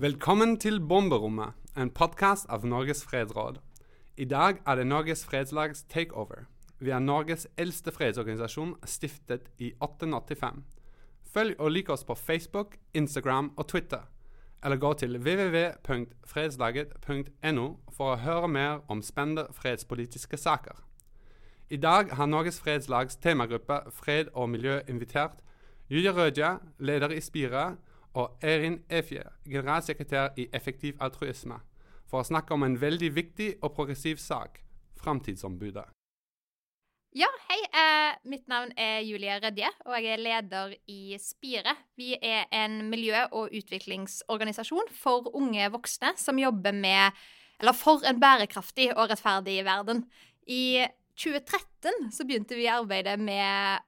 Velkommen til Bomberommet, en podkast av Norges fredsråd. I dag er det Norges fredslags takeover. Vi er Norges eldste fredsorganisasjon, stiftet i 1885. Følg og lik oss på Facebook, Instagram og Twitter. Eller gå til www.fredslaget.no for å høre mer om spennende fredspolitiske saker. I dag har Norges fredslags temagruppe Fred og miljø invitert Julia Rødja, leder i Spire, og Erin Efje, generalsekretær i Effektiv altruisme, for å snakke om en veldig viktig og progressiv sak Framtidsombudet. Ja, hei. Eh, mitt navn er Julie Rødje, og jeg er leder i Spire. Vi er en miljø- og utviklingsorganisasjon for unge voksne som jobber med Eller for en bærekraftig og rettferdig verden. I 2013 så begynte vi arbeidet med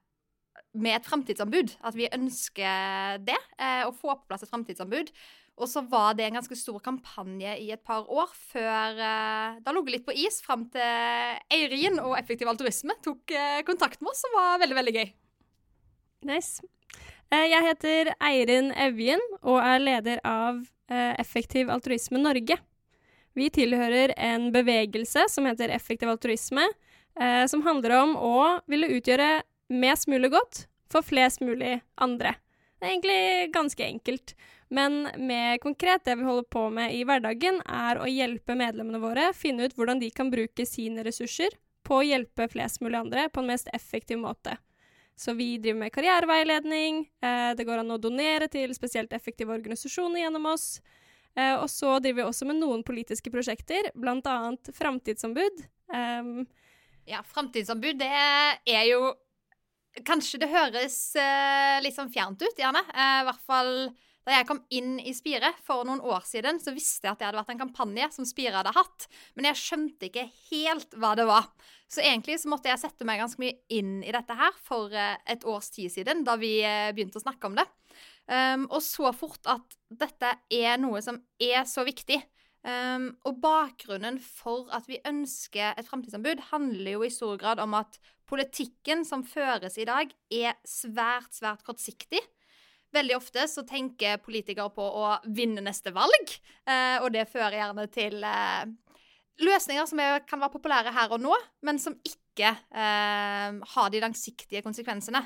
med et framtidsombud. At vi ønsker det, eh, å få på plass et framtidsombud. Og så var det en ganske stor kampanje i et par år før eh, Det ligget litt på is fram til Eirin og Effektiv altruisme tok eh, kontakt med oss, som var veldig, veldig gøy. Nice. Jeg heter Eirin Evjen og er leder av Effektiv altruisme Norge. Vi tilhører en bevegelse som heter Effektiv altruisme, som handler om å ville utgjøre mest mulig godt for flest mulig andre. Det er egentlig ganske enkelt. Men mer konkret, det vi holder på med i hverdagen, er å hjelpe medlemmene våre finne ut hvordan de kan bruke sine ressurser på å hjelpe flest mulig andre på en mest effektiv måte. Så vi driver med karriereveiledning, eh, det går an å donere til spesielt effektive organisasjoner gjennom oss. Eh, og så driver vi også med noen politiske prosjekter, bl.a. framtidsombud. Um, Ja, framtidsombud, det er jo Kanskje det høres eh, litt sånn fjernt ut, gjerne. Eh, I hvert fall da jeg kom inn i Spire for noen år siden, så visste jeg at det hadde vært en kampanje som Spire hadde hatt, men jeg skjønte ikke helt hva det var. Så egentlig så måtte jeg sette meg ganske mye inn i dette her for eh, et års tid siden, da vi eh, begynte å snakke om det. Um, og så fort at dette er noe som er så viktig. Um, og bakgrunnen for at vi ønsker et framtidsombud, handler jo i stor grad om at politikken som føres i dag, er svært, svært kortsiktig. Veldig ofte så tenker politikere på å vinne neste valg, eh, og det fører gjerne til eh, løsninger som er, kan være populære her og nå, men som ikke eh, har de langsiktige konsekvensene.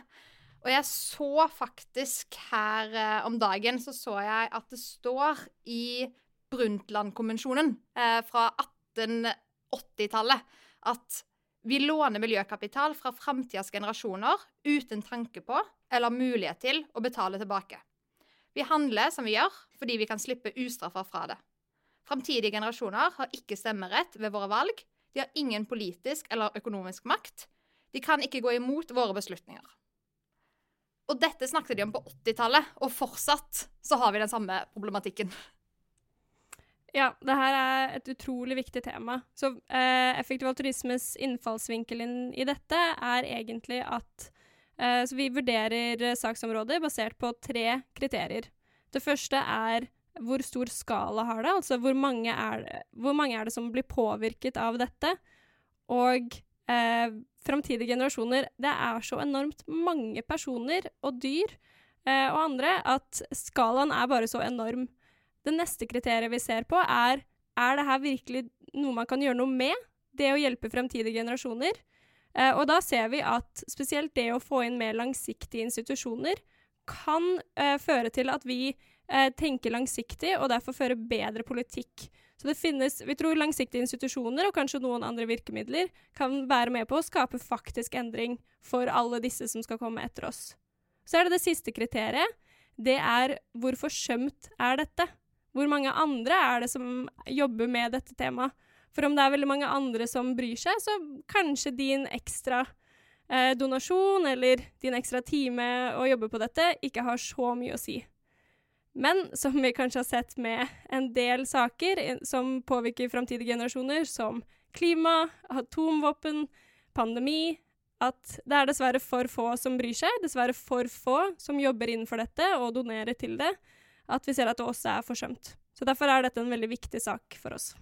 Og jeg så faktisk her om dagen så så jeg at det står i Brundtland-konvensjonen fra 1880-tallet at vi låner miljøkapital fra framtidas generasjoner uten tanke på eller mulighet til å betale tilbake. Vi handler som vi gjør, fordi vi kan slippe ustraffa fra det. Framtidige generasjoner har ikke stemmerett ved våre valg. De har ingen politisk eller økonomisk makt. De kan ikke gå imot våre beslutninger. Og dette snakket de om på 80-tallet, og fortsatt så har vi den samme problematikken. Ja, det her er et utrolig viktig tema. Så eh, effektiv altruismes innfallsvinkel inn i dette er egentlig at eh, Så vi vurderer saksområder basert på tre kriterier. Det første er hvor stor skala har det, altså hvor mange er det, mange er det som blir påvirket av dette? Og eh, framtidige generasjoner Det er så enormt mange personer og dyr eh, og andre at skalaen er bare så enorm. Det neste kriteriet vi ser på, er er det her virkelig noe man kan gjøre noe med, det å hjelpe fremtidige generasjoner. Eh, og da ser vi at spesielt det å få inn mer langsiktige institusjoner kan eh, føre til at vi eh, tenker langsiktig, og derfor fører bedre politikk. Så det finnes, Vi tror langsiktige institusjoner og kanskje noen andre virkemidler kan være med på å skape faktisk endring for alle disse som skal komme etter oss. Så er det det siste kriteriet. Det er hvor forsømt er dette? Hvor mange andre er det som jobber med dette temaet? For om det er veldig mange andre som bryr seg, så kanskje din ekstra eh, donasjon eller din ekstra time å jobbe på dette ikke har så mye å si. Men som vi kanskje har sett med en del saker som påvirker framtidige generasjoner, som klima, atomvåpen, pandemi, at det er dessverre for få som bryr seg, dessverre for få som jobber innenfor dette og donerer til det, at vi ser at det også er forsømt. Så derfor er dette en veldig viktig sak for oss.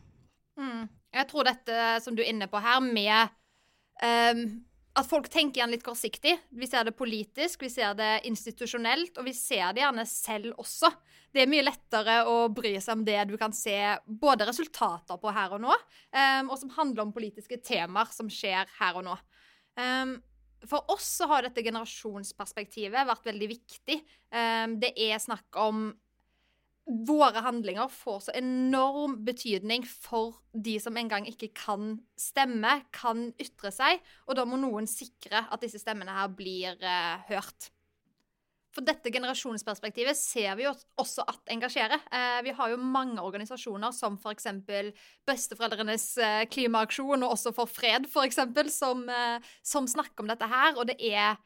Mm. Jeg tror dette som du er inne på her, med um, at folk tenker igjen litt kortsiktig. Vi ser det politisk, vi ser det institusjonelt, og vi ser det gjerne selv også. Det er mye lettere å bry seg om det du kan se både resultater på her og nå, um, og som handler om politiske temaer som skjer her og nå. Um, for oss så har dette generasjonsperspektivet vært veldig viktig. Det er snakk om våre handlinger får så enorm betydning for de som en gang ikke kan stemme, kan ytre seg, og da må noen sikre at disse stemmene her blir eh, hørt. For dette generasjonsperspektivet ser vi jo også at engasjerer. Eh, vi har jo mange organisasjoner som f.eks. Besteforeldrenes eh, klimaaksjon, og også For fred, f.eks., som, eh, som snakker om dette her. Og det er,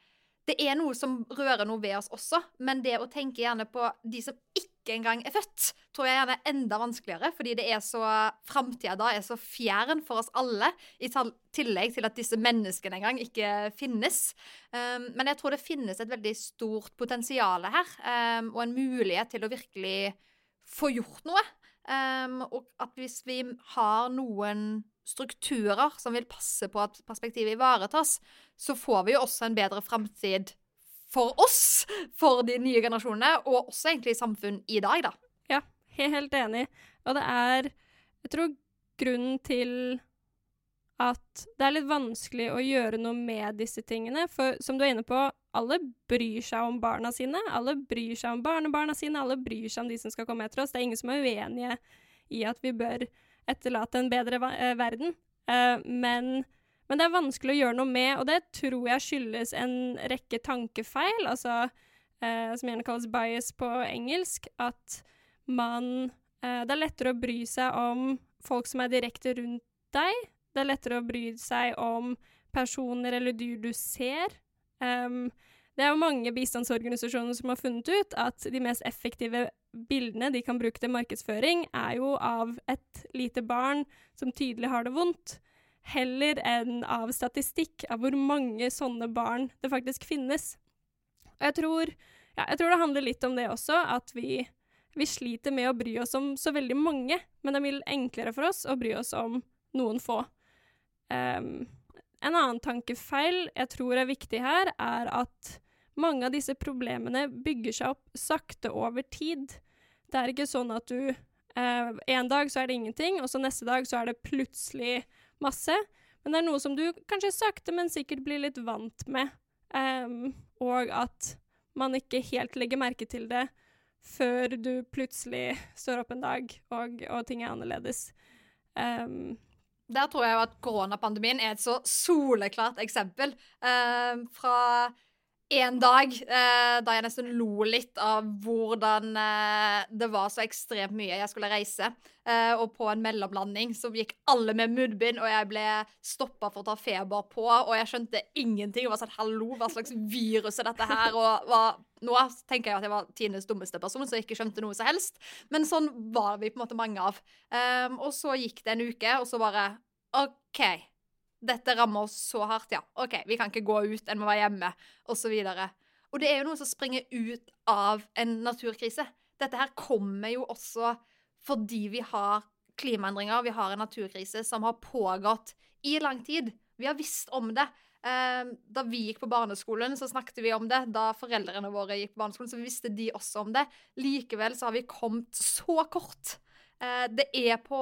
det er noe som rører noe ved oss også, men det å tenke gjerne på de som ikke ikke engang er født, tror jeg gjerne er enda vanskeligere, fordi det er så framtida da er så fjern for oss alle, i tillegg til at disse menneskene engang ikke finnes. Um, men jeg tror det finnes et veldig stort potensial her, um, og en mulighet til å virkelig få gjort noe. Um, og at hvis vi har noen strukturer som vil passe på at perspektivet ivaretas, så får vi jo også en bedre framtid for oss, for de nye generasjonene, og også egentlig samfunn i dag, da. Ja, helt enig. Og det er Jeg tror grunnen til at det er litt vanskelig å gjøre noe med disse tingene. For som du er inne på, alle bryr seg om barna sine. Alle bryr seg om barnebarna sine, alle bryr seg om de som skal komme etter oss. Det er ingen som er uenige i at vi bør etterlate en bedre eh, verden. Uh, men men det er vanskelig å gjøre noe med, og det tror jeg skyldes en rekke tankefeil, altså eh, som gjerne kalles bias på engelsk, at man eh, Det er lettere å bry seg om folk som er direkte rundt deg. Det er lettere å bry seg om personer eller dyr du ser. Um, det er jo mange bistandsorganisasjoner som har funnet ut at de mest effektive bildene de kan bruke til markedsføring, er jo av et lite barn som tydelig har det vondt heller enn av statistikk av hvor mange sånne barn det faktisk finnes. Og jeg tror, ja, jeg tror det handler litt om det også, at vi, vi, sliter med å bry oss om så veldig mange, men det er mye enklere for oss å bry oss om noen få. Um, en annen tankefeil jeg tror er viktig her, er at mange av disse problemene bygger seg opp sakte over tid. Det er ikke sånn at du eh, En dag så er det ingenting, og så neste dag så er det plutselig masse. Men det er noe som du kanskje sakte, men sikkert blir litt vant med. Um, og at man ikke helt legger merke til det før du plutselig står opp en dag og, og ting er annerledes. Um, der tror jeg jo at koronapandemien er et så soleklart eksempel. Uh, fra en dag eh, da jeg nesten lo litt av hvordan eh, det var så ekstremt mye jeg skulle reise. Eh, og på en mellomlanding så gikk alle med munnbind, og jeg ble stoppa for å ta feber på. Og jeg skjønte ingenting. og var sånn Hallo, hva slags virus er dette her? Og var, nå tenker jeg at jeg var Tines dummeste person, jeg ikke skjønte noe som helst. Men sånn var vi på en måte mange av. Um, og så gikk det en uke, og så bare OK dette rammer oss så hardt, ja. OK, vi kan ikke gå ut, en må være hjemme, osv. Og, og det er jo noe som springer ut av en naturkrise. Dette her kommer jo også fordi vi har klimaendringer, vi har en naturkrise som har pågått i lang tid. Vi har visst om det. Ehm, da vi gikk på barneskolen, så snakket vi om det. Da foreldrene våre gikk på barneskolen, så visste de også om det. Likevel så har vi kommet så kort. Eh, det er på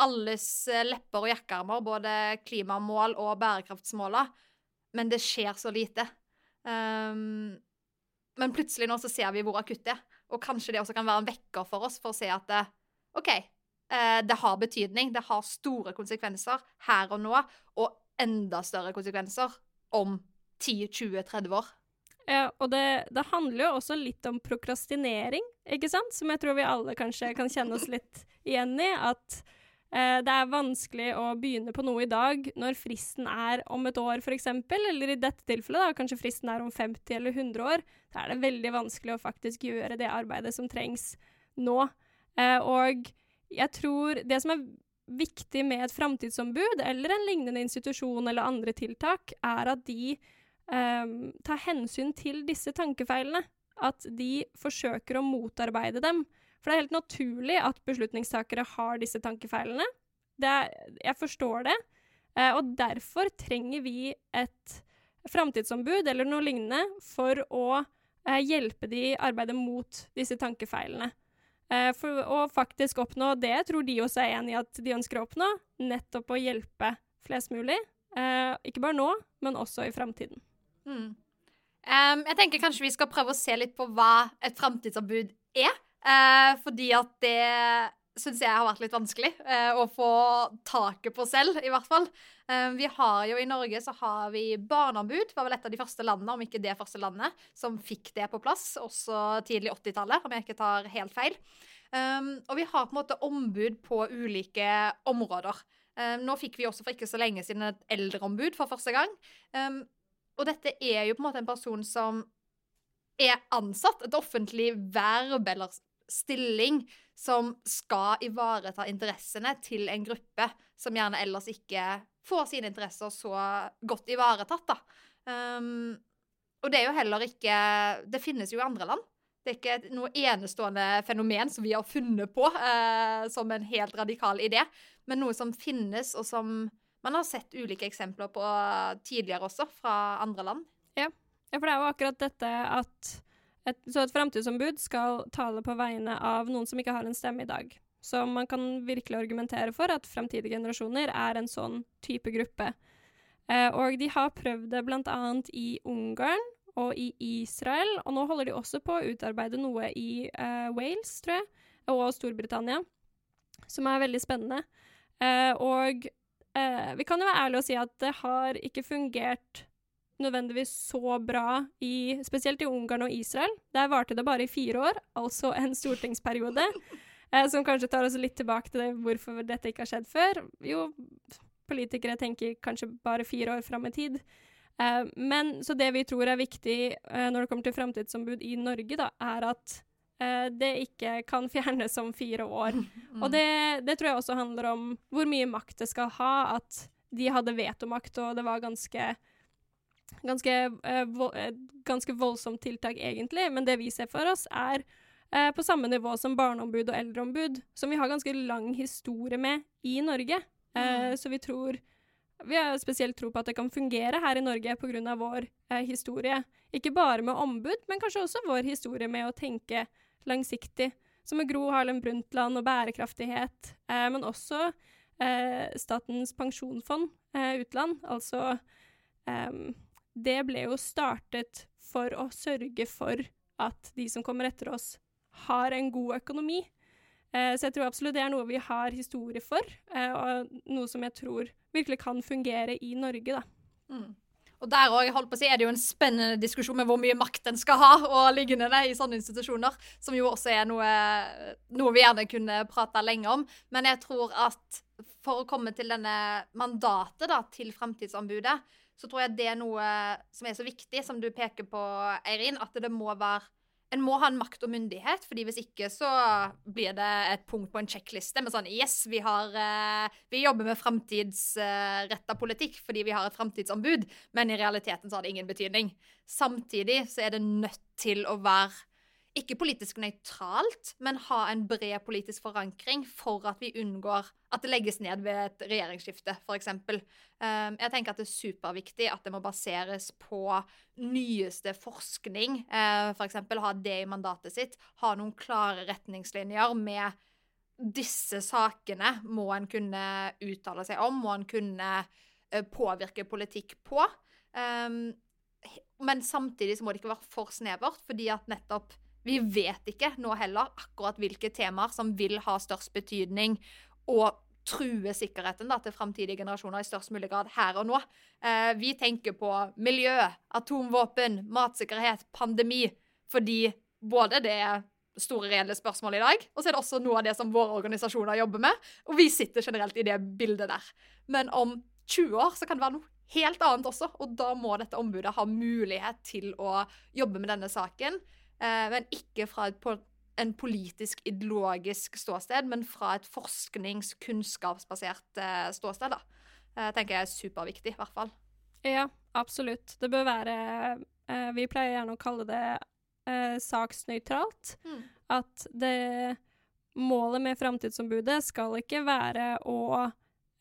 alles eh, lepper og jakkearmer, både klimamål og bærekraftsmåla, men det skjer så lite. Um, men plutselig nå så ser vi hvor akutt det er, og kanskje det også kan være en vekker for oss for å se at det, OK, det har betydning, det har store konsekvenser her og nå, og enda større konsekvenser om 10-20-30 år. Ja, og det, det, handler jo også litt om prokrastinering, ikke sant? Som jeg tror vi alle kanskje kan kjenne oss litt igjen i. At eh, det er vanskelig å begynne på noe i dag når fristen er om et år, f.eks. Eller i dette tilfellet, da, kanskje fristen er om 50 eller 100 år. Da er det veldig vanskelig å faktisk gjøre det arbeidet som trengs nå. Eh, og jeg tror det som er viktig med et framtidsombud eller en lignende institusjon eller andre tiltak, er at de um, ta hensyn til disse tankefeilene. At de forsøker å motarbeide dem. For det er helt naturlig at beslutningstakere har disse tankefeilene. Er, jeg forstår det. Uh, og derfor trenger vi et framtidsombud eller noe lignende for å eh, hjelpe de i arbeidet mot disse tankefeilene. Eh, for å faktisk oppnå det tror de også er enig i at de ønsker å oppnå, nettopp å hjelpe flest mulig. Eh, ikke bare nå, men også i framtiden. Mm. Um, jeg tenker kanskje vi skal prøve å se litt på hva et framtidsombud er. Uh, fordi at det syns jeg har vært litt vanskelig uh, å få taket på selv, i hvert fall. Uh, vi har jo I Norge så har vi barneombud. var vel et av de første landene, om ikke det første landet, som fikk det på plass. Også tidlig 80-tallet, om jeg ikke tar helt feil. Um, og vi har på en måte ombud på ulike områder. Um, nå fikk vi også for ikke så lenge siden et eldreombud for første gang. Um, og dette er jo på en måte en person som er ansatt, et offentlig verb eller stilling, som skal ivareta interessene til en gruppe som gjerne ellers ikke får sine interesser så godt ivaretatt, da. Um, og det er jo heller ikke Det finnes jo i andre land. Det er ikke noe enestående fenomen som vi har funnet på uh, som en helt radikal idé, men noe som finnes, og som man har sett ulike eksempler på tidligere også, fra andre land. Ja, ja for det er jo akkurat dette at et, Så et framtidsombud skal tale på vegne av noen som ikke har en stemme i dag. Så man kan virkelig argumentere for at framtidige generasjoner er en sånn type gruppe. Eh, og de har prøvd det bl.a. i Ungarn og i Israel, og nå holder de også på å utarbeide noe i eh, Wales, tror jeg, og Storbritannia, som er veldig spennende. Eh, og eh, vi kan jo være ærlige og si at det har ikke fungert nødvendigvis så bra i Spesielt i Ungarn og Israel. Der varte det bare i fire år, altså en stortingsperiode. Eh, som kanskje tar oss litt tilbake til det, hvorfor dette ikke har skjedd før. Jo, politikere tenker kanskje bare fire år fram i tid. Eh, men så det vi tror er viktig eh, når det kommer til framtidsombud i Norge, da, er at det ikke kan fjernes om fire år. Mm. Og det, det, tror jeg også handler om hvor mye makt det skal ha. At de hadde vetomakt, og det var ganske ganske, uh, vo ganske voldsomt tiltak, egentlig. Men det vi ser for oss, er uh, på samme nivå som barneombud og eldreombud, som vi har ganske lang historie med i Norge. Uh, mm. Så vi tror vi har spesielt tro på at det kan fungere her i Norge pga. vår historie. Ikke bare med ombud, men kanskje også vår historie med å tenke langsiktig, som med Gro Harlem Brundtland og bærekraftighet, eh, men også eh, Statens pensjonsfond eh, utland. Altså Det ble jo startet for å sørge for at de som kommer etter oss, har en god økonomi. Eh, så jeg tror absolutt det er noe vi har historie for, eh, og noe som jeg tror virkelig kan fungere i Norge, da. Mm. Og der òg, holdt på å si, er det jo en spennende diskusjon med hvor mye makt en skal ha og liggende i sånne institusjoner, som jo også er noe, noe vi gjerne kunne prata lenge om. Men jeg tror at for å komme til denne mandatet da, til fremtidsombudet, så tror jeg det er noe som er så viktig, som du peker på, Eirin, at det må være en må ha en makt og myndighet, fordi hvis ikke så blir det et punkt på en sjekkliste med sånn Yes, vi, har, uh, vi jobber med framtidsretta politikk fordi vi har et framtidsombud, men i realiteten så har det ingen betydning. Samtidig så er det nødt til å være ikke politisk nøytralt, men ha en bred politisk forankring for at vi unngår at det legges ned ved et regjeringsskifte, f.eks. Um, jeg tenker at det er superviktig at det må baseres på nyeste forskning. F.eks. For ha det i mandatet sitt. Ha noen klare retningslinjer med disse sakene må en kunne uttale seg om, må en kunne uh, påvirke politikk på. Um, men samtidig så må det ikke være for snevert, fordi at nettopp vi vet ikke nå heller akkurat hvilke temaer som vil ha størst betydning og true sikkerheten da, til framtidige generasjoner i størst mulig grad her og nå. Eh, vi tenker på miljø, atomvåpen, matsikkerhet, pandemi, fordi både det er store reelle spørsmål i dag, og så er det også noe av det som våre organisasjoner jobber med, og vi sitter generelt i det bildet der. Men om 20 år så kan det være noe helt annet også, og da må dette ombudet ha mulighet til å jobbe med denne saken men ikke fra et, en politisk, ideologisk ståsted, men fra et forsknings-, kunnskapsbasert eh, ståsted. da. Uh, tenker jeg er superviktig, i hvert fall. Ja, absolutt. Det bør være Vi pleier gjerne å kalle det eh, saksnøytralt. Mm. At det Målet med Framtidsombudet skal ikke være å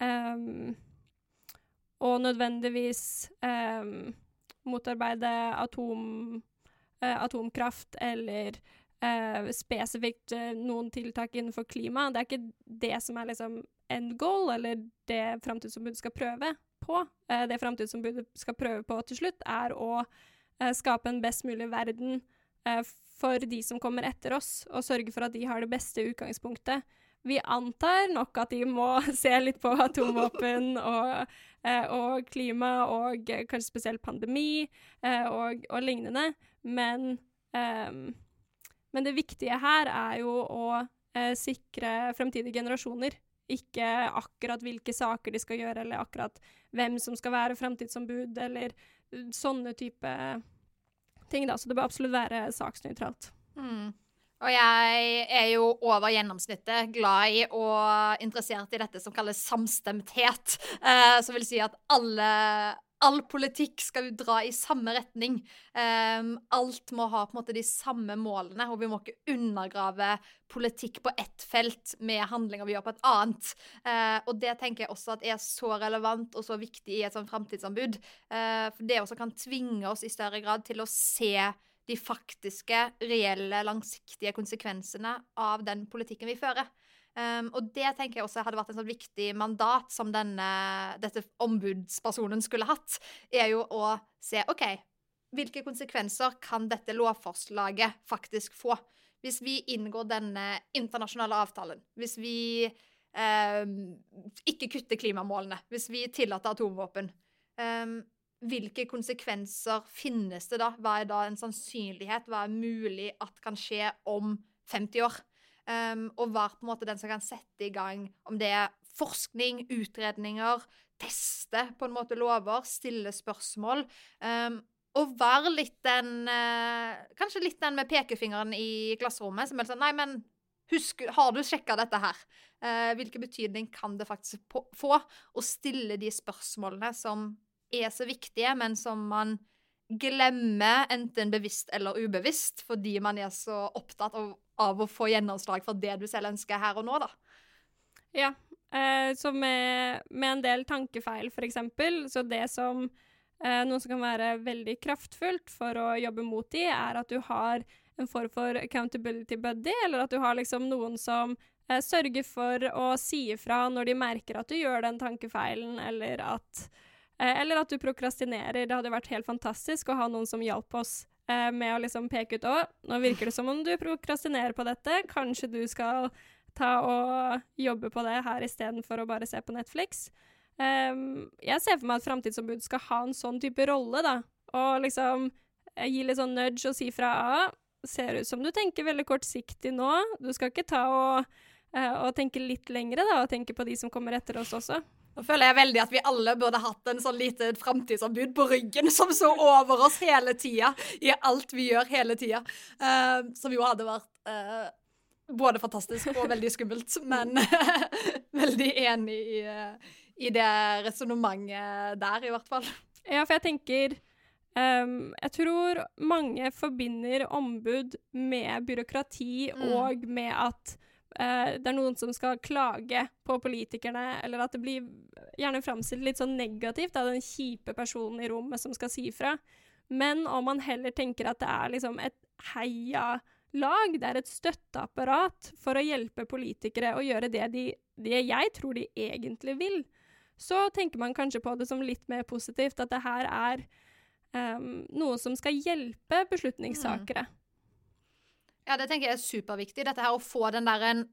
um, Å nødvendigvis um, motarbeide atom, eh, atomkraft eller eh, spesifikt eh, noen tiltak innenfor klima. Det er ikke det som er liksom end goal, eller det Framtidsombudet skal prøve på. Eh, det Framtidsombudet skal prøve på til slutt, er å eh, skape en best mulig verden eh, for de som kommer etter oss, og sørge for at de har det beste utgangspunktet. Vi antar nok at de må se litt på atomvåpen og, eh, og klima, og eh, kanskje spesielt pandemi eh, og, og, lignende, men, um, men det viktige her er jo å uh, sikre fremtidige generasjoner. Ikke akkurat hvilke saker de skal gjøre, eller akkurat hvem som skal være framtidsombud, eller uh, sånne type ting. da. Så det bør absolutt være saksnøytralt. Mm. Og jeg er jo over gjennomsnittet glad i og interessert i dette som kalles samstemthet. Eh, som vil si at alle All politikk skal jo dra i samme retning. Um, alt må ha på en måte de samme målene, og vi må ikke undergrave politikk på ett felt med handlinger vi gjør på et annet. Uh, og det tenker jeg også at er så relevant og så viktig i et sånt framtidsanbud. Uh, for det også kan tvinge oss i større grad til å se de faktiske, reelle, langsiktige konsekvensene av den politikken vi fører. Um, og det tenker jeg også hadde vært en sånn viktig mandat som denne, dette ombudspersonen skulle hatt, er jo å se OK, hvilke konsekvenser kan dette lovforslaget faktisk få? Hvis vi inngår denne internasjonale avtalen, hvis vi um, ikke kutter klimamålene, hvis vi tillater atomvåpen um, hvilke konsekvenser finnes det da? Hva er da en sannsynlighet? Hva er mulig at kan skje om 50 år? Um, og være på en måte den som kan sette i gang om det er forskning, utredninger, teste på en måte lover, stille spørsmål. Um, og være litt den uh, Kanskje litt den med pekefingeren i klasserommet, som er sånn Nei, men husk, har du sjekka dette her? Uh, hvilken betydning kan det faktisk få? Å stille de spørsmålene som er så viktige, men som man glemmer, enten bevisst eller ubevisst, fordi man er så opptatt av, av å få gjennomslag for det du selv ønsker her og nå, da. Ja. Eh, så med, med, en del tankefeil, for eksempel, så det som eh, Noe som kan være veldig kraftfullt for å jobbe mot de, er at du har en form for accountability buddy, eller at du har liksom noen som eh, sørger for å si ifra når de merker at du gjør den tankefeilen, eller at Eh, eller at du prokrastinerer. Det hadde vært helt fantastisk å ha noen som hjalp oss eh, med å liksom peke ut òg. nå virker det som om du prokrastinerer på dette. Kanskje du skal ta og jobbe på det her istedenfor å bare se på Netflix. Um, jeg ser for meg at framtidsombud skal ha en sånn type rolle, da. Og liksom eh, gi litt sånn nudge og si fra A. Ser ut som du tenker veldig kortsiktig nå. Du skal ikke ta og, uh, og tenke litt lengre, da, og tenke på de som kommer etter oss også. Nå føler jeg veldig at vi alle burde hatt en sånn lite framtidsombud på ryggen som så over oss hele tida, i alt vi gjør hele tida. Uh, som jo hadde vært uh, både fantastisk og veldig skummelt, men veldig enig i, uh, i det resonnementet der, i hvert fall. Ja, for jeg tenker um, Jeg tror mange forbinder ombud med byråkrati mm. og med at det er noen som skal klage på politikerne, eller at det blir gjerne framstilt litt sånn negativt av den kjipe personen i rommet som skal si fra. Men om man heller tenker at det er liksom et heialag, det er et støtteapparat for å hjelpe politikere å gjøre det, de, det jeg tror de egentlig vil, så tenker man kanskje på det som litt mer positivt, at det her er um, noe som skal hjelpe beslutningstakere. Mm. Ja, det tenker jeg er superviktig. Dette her å få den der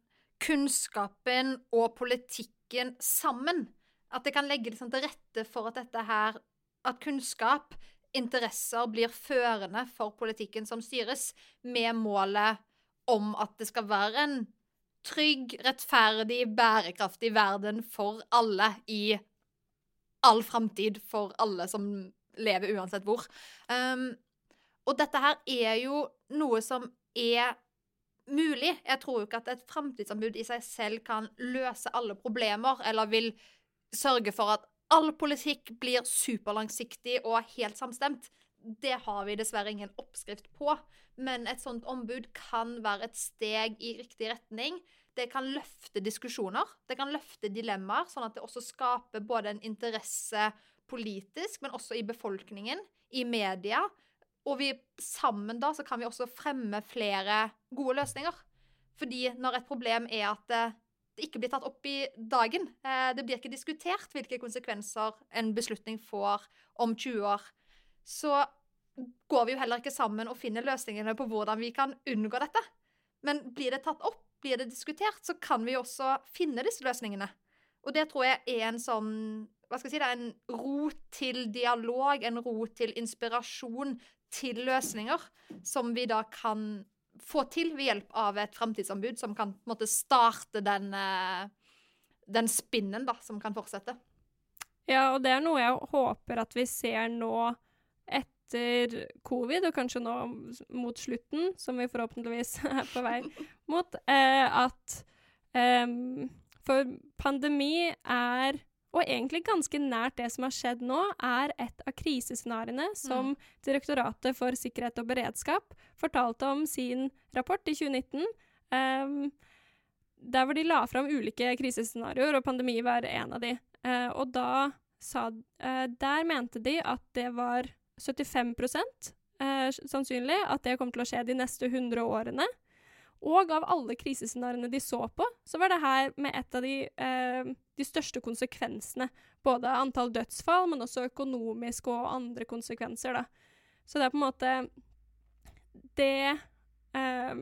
kunnskapen og politikken sammen. At det kan legge liksom til rette for at dette her At kunnskap, interesser, blir førende for politikken som styres, med målet om at det skal være en trygg, rettferdig, bærekraftig verden for alle i all framtid, for alle som lever uansett hvor. Um, og dette her er jo noe som er mulig. Jeg tror jo ikke at et framtidsanbud i seg selv kan løse alle problemer, eller vil sørge for at all politikk blir superlangsiktig og helt samstemt. Det har vi dessverre ingen oppskrift på, men et sånt ombud kan være et steg i riktig retning. Det kan løfte diskusjoner, det kan løfte dilemmaer, sånn at det også skaper både en interesse politisk, men også i befolkningen, i media. Og vi sammen da så kan vi også fremme flere gode løsninger. Fordi når et problem er at det, det ikke blir tatt opp i dagen, eh, det blir ikke diskutert hvilke konsekvenser en beslutning får om 20 år, så går vi jo heller ikke sammen og finner løsningene på hvordan vi kan unngå dette. Men blir det tatt opp, blir det diskutert, så kan vi også finne disse løsningene. Og det tror jeg er en sånn hva skal jeg si, det er en rot til dialog, en rot til inspirasjon, til løsninger, som vi da kan få til ved hjelp av et framtidsanbud som kan på en måte starte den, eh, den spinnen da, som kan fortsette. Ja, og det er noe jeg håper at vi ser nå etter covid, og kanskje nå mot slutten, som vi forhåpentligvis er på vei mot, eh, at eh, For pandemi er og egentlig ganske nært det som har skjedd nå, er et av krisescenarioene som mm. Direktoratet for sikkerhet og beredskap fortalte om sin rapport i 2019. Um, ehm, der hvor de la fram ulike krisescenarioer, og pandemi var en av de. Uh, og da sa uh, Der mente de at det var 75 uh, eh, sannsynlig at det kom til å skje de neste 100 årene. Og av alle krisescenarioene de så på, så var det her med et av de, eh, de største konsekvensene. Både antall dødsfall, men også økonomiske og andre konsekvenser, da. Så det er på en måte Det eh,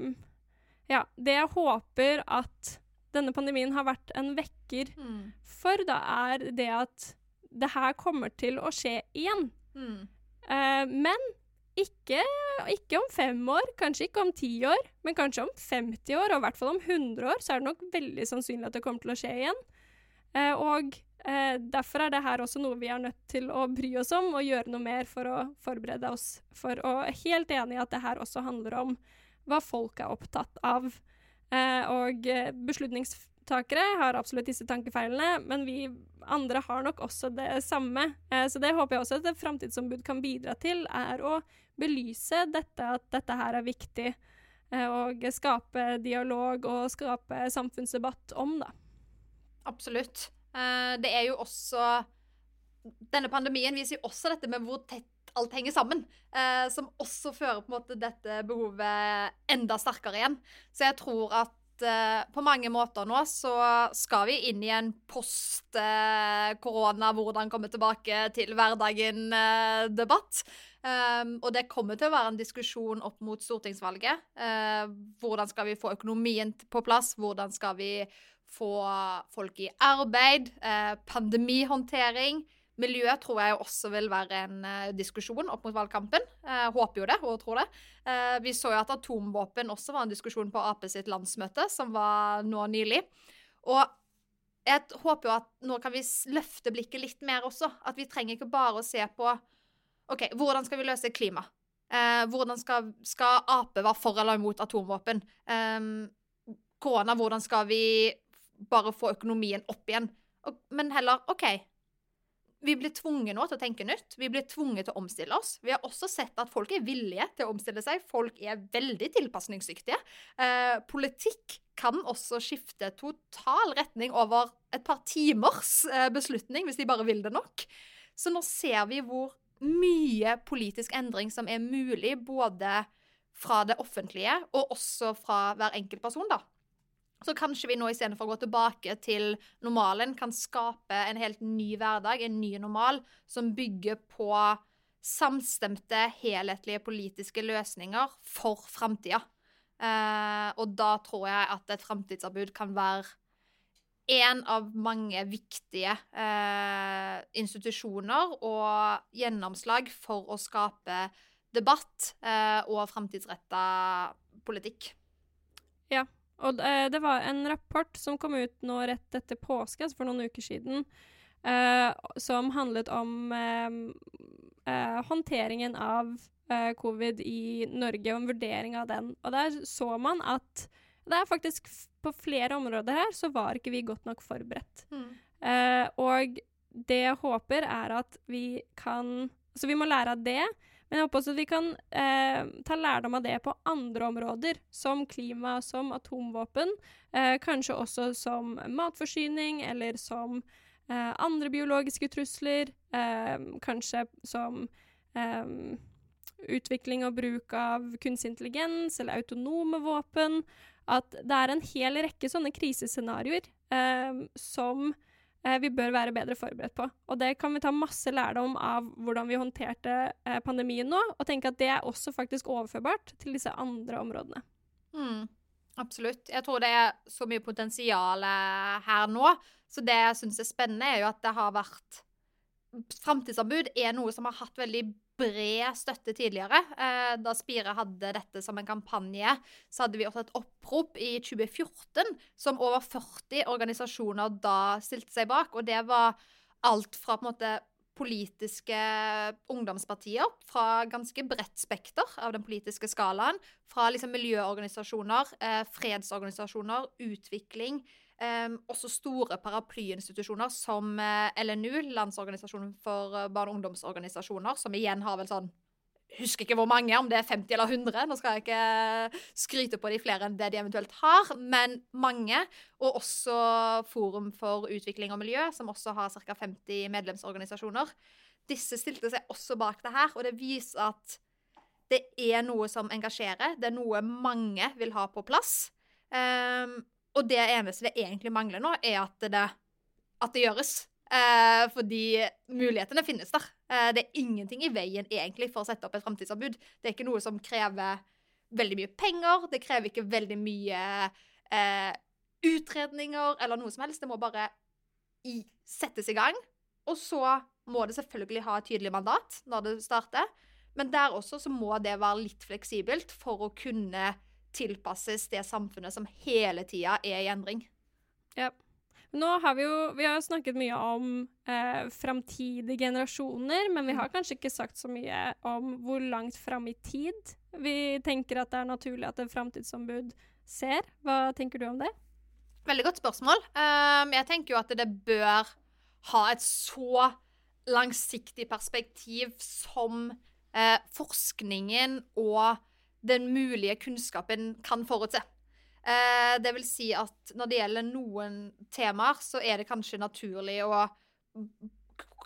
Ja, det jeg håper at denne pandemien har vært en vekker mm. for, da, er det at det her kommer til å skje igjen. Mm. Eh, men ikke, ikke, om fem år, kanskje ikke om ti år, men kanskje om 50 år, og i hvert fall om 100 år, så er det nok veldig sannsynlig at det kommer til å skje igjen. Eh, og eh, derfor er det her også noe vi er nødt til å bry oss om og gjøre noe mer for å forberede oss for. Og helt enig i at det her også handler om hva folk er opptatt av. Eh, og eh, beslutnings takere har absolutt disse tankefeilene, men vi andre har nok også det samme. Eh, så det håper jeg også at et framtidsombud kan bidra til, er å belyse dette, at dette her er viktig, eh, og skape dialog og skape samfunnsdebatt om, da. Absolutt. Eh, det er jo også Denne pandemien viser jo også dette med hvor tett alt henger sammen. Som også fører på en måte dette behovet enda sterkere igjen. Så jeg tror at uh, på mange måter nå så skal vi inn i en post-korona, uh, hvordan komme tilbake til hverdagen-debatt. Uh, um, og det kommer til å være en diskusjon opp mot stortingsvalget. hvordan skal vi få økonomien på plass? Hvordan skal vi få folk i arbeid? pandemihåndtering. Miljø tror jeg også vil være en uh, diskusjon opp mot valgkampen. Uh, håper jo det, og tror det. Uh, vi så jo at atomvåpen også var en diskusjon på Ap sitt landsmøte, som var nå nylig. Og jeg håper jo at nå kan vi løfte blikket litt mer også. At vi trenger ikke bare å se på OK, hvordan skal vi løse klima? hvordan skal, skal Ap være for eller imot atomvåpen? Um, korona, hvordan skal vi bare få økonomien opp igjen? Og, men heller OK, vi blir tvunget nå til å tenke nytt. Vi blir tvunget til å omstille oss. Vi har også sett at folk er villige til å omstille seg. Folk er veldig tilpasningsdyktige. Eh, politikk kan også skifte total retning over et par timers eh, beslutning, hvis de bare vil det nok. Så nå ser vi hvor mye politisk endring som er mulig, både fra det offentlige og også fra hver enkelt person, da. Så kanskje vi nå istedenfor å gå tilbake til normalen, kan skape en helt ny hverdag, en ny normal, som bygger på samstemte, helhetlige politiske løsninger for framtida. Eh, og da tror jeg at et framtidsarbeid kan være en av mange viktige eh, institusjoner og gjennomslag for å skape debatt eh, og framtidsretta politikk. Ja, og uh, det var en rapport som kom ut nå rett etter påske, altså for noen uker siden, eh, som handlet om eh, håndteringen av covid i Norge, og en vurdering av den. Og der så man at det er faktisk på flere områder her så var ikke vi godt nok forberedt. Mm. og det jeg håper, er at vi kan Så vi må lære av det. Men jeg håper også at vi kan eh, ta lærdom av det på andre områder, som klima, som atomvåpen. Eh, kanskje også som matforsyning, eller som eh, andre biologiske trusler, eh, kanskje som eh, utvikling og bruk av kunstig intelligens eller autonome våpen. At det er en hel rekke sånne krisescenarioer eh, som vi bør være bedre forberedt på. Og det kan vi ta masse lærdom av hvordan vi håndterte eh, pandemien nå, og tenke at det er også faktisk overførbart til disse andre områdene. Mm, absolutt. Jeg tror det er så mye potensial her nå. Så det jeg syns er spennende, er jo at det har vært Framtidsanbud er noe som har hatt veldig bred støtte tidligere. Eh, da Spire hadde dette som en kampanje, så hadde vi også et opprop i 2014 som over 40 organisasjoner da stilte seg bak. Og det var alt fra på en måte politiske ungdomspartier fra ganske bredt spekter av den politiske skalaen. Fra liksom miljøorganisasjoner, eh, fredsorganisasjoner, utvikling, Um, også store paraplyinstitusjoner som eh, LNU, Landsorganisasjonen for uh, barne- og ungdomsorganisasjoner, som igjen har vel sånn Husker ikke hvor mange, om det er 50 eller 100. Nå skal jeg ikke skryte på de flere enn det de eventuelt har, men mange. Og også Forum for utvikling og miljø, som også har ca. 50 medlemsorganisasjoner. Disse stilte seg også bak det her, og det viser at det er noe som engasjerer. Det er noe mange vil ha på plass. Um, og det eneste det egentlig mangler nå, er at det, at det gjøres. Eh, fordi mulighetene finnes der. Eh, det er ingenting i veien egentlig for å sette opp et framtidsanbud. Det er ikke noe som krever veldig mye penger. Det krever ikke veldig mye eh, utredninger eller noe som helst. Det må bare i, settes i gang. Og så må det selvfølgelig ha et tydelig mandat når det starter. Men der også så må det være litt fleksibelt for å kunne tilpasses det samfunnet som hele tida er i endring. Ja. Nå har vi jo vi har snakket mye om eh, framtidige generasjoner, men vi har mm. kanskje ikke sagt så mye om hvor langt fram i tid vi tenker at det er naturlig at en framtidsombud ser. Hva tenker du om det? Veldig godt spørsmål. Um, jeg tenker jo at det bør ha et så langsiktig perspektiv som eh, forskningen og den mulige kunnskapen kan forutse. Eh, det vil si at når det gjelder noen temaer, så er det kanskje naturlig å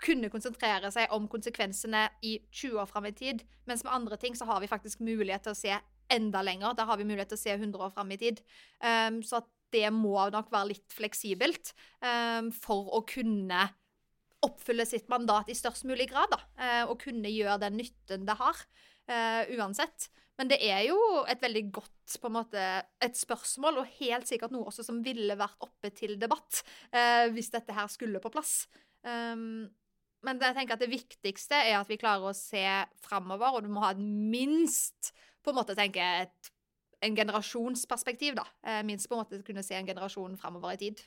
kunne konsentrere seg om konsekvensene i 20 år fram i tid, mens med andre ting så har vi faktisk mulighet til å se enda lenger. Da har vi mulighet til å se 100 år fram i tid. Um, så at det må nok være litt fleksibelt um, for å kunne oppfylle sitt mandat i størst mulig grad. da, Og kunne gjøre den nytten det har, uansett. Men det er jo et veldig godt på en måte, et spørsmål, og helt sikkert noe også som ville vært oppe til debatt eh, hvis dette her skulle på plass. Um, men jeg tenker at det viktigste er at vi klarer å se framover, og du må ha et minst på en måte tenke et, en generasjonsperspektiv, da. Eh, minst på en måte kunne se en generasjon framover i tid.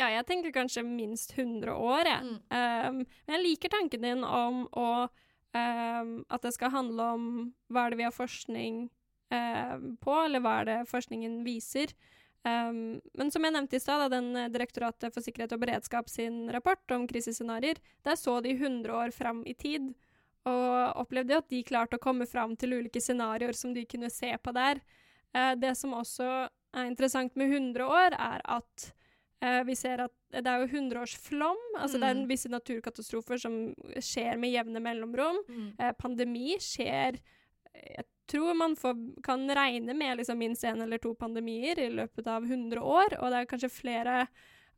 Ja, jeg tenker kanskje minst 100 år, jeg. Mm. Um, men jeg liker tanken din om å Um, at det skal handle om hva er det vi har forskning um, på, eller hva er det forskningen viser. Um, men som jeg nevnte i stad, den eh, Direktoratet for sikkerhet og beredskap sin rapport om krisescenarioer, der så de 100 år fram i tid, og opplevde at de klarte å komme fram til ulike scenarioer som de kunne se på der. Uh, det som også er interessant med 100 år, er at Uh, vi ser at det er jo hundreårsflom. Altså mm. det er mm. visse naturkatastrofer som skjer med jevne mellomrom. Mm. Uh, pandemi skjer Jeg tror man får, kan regne med liksom minst én eller to pandemier i løpet av 100 år, og det er kanskje flere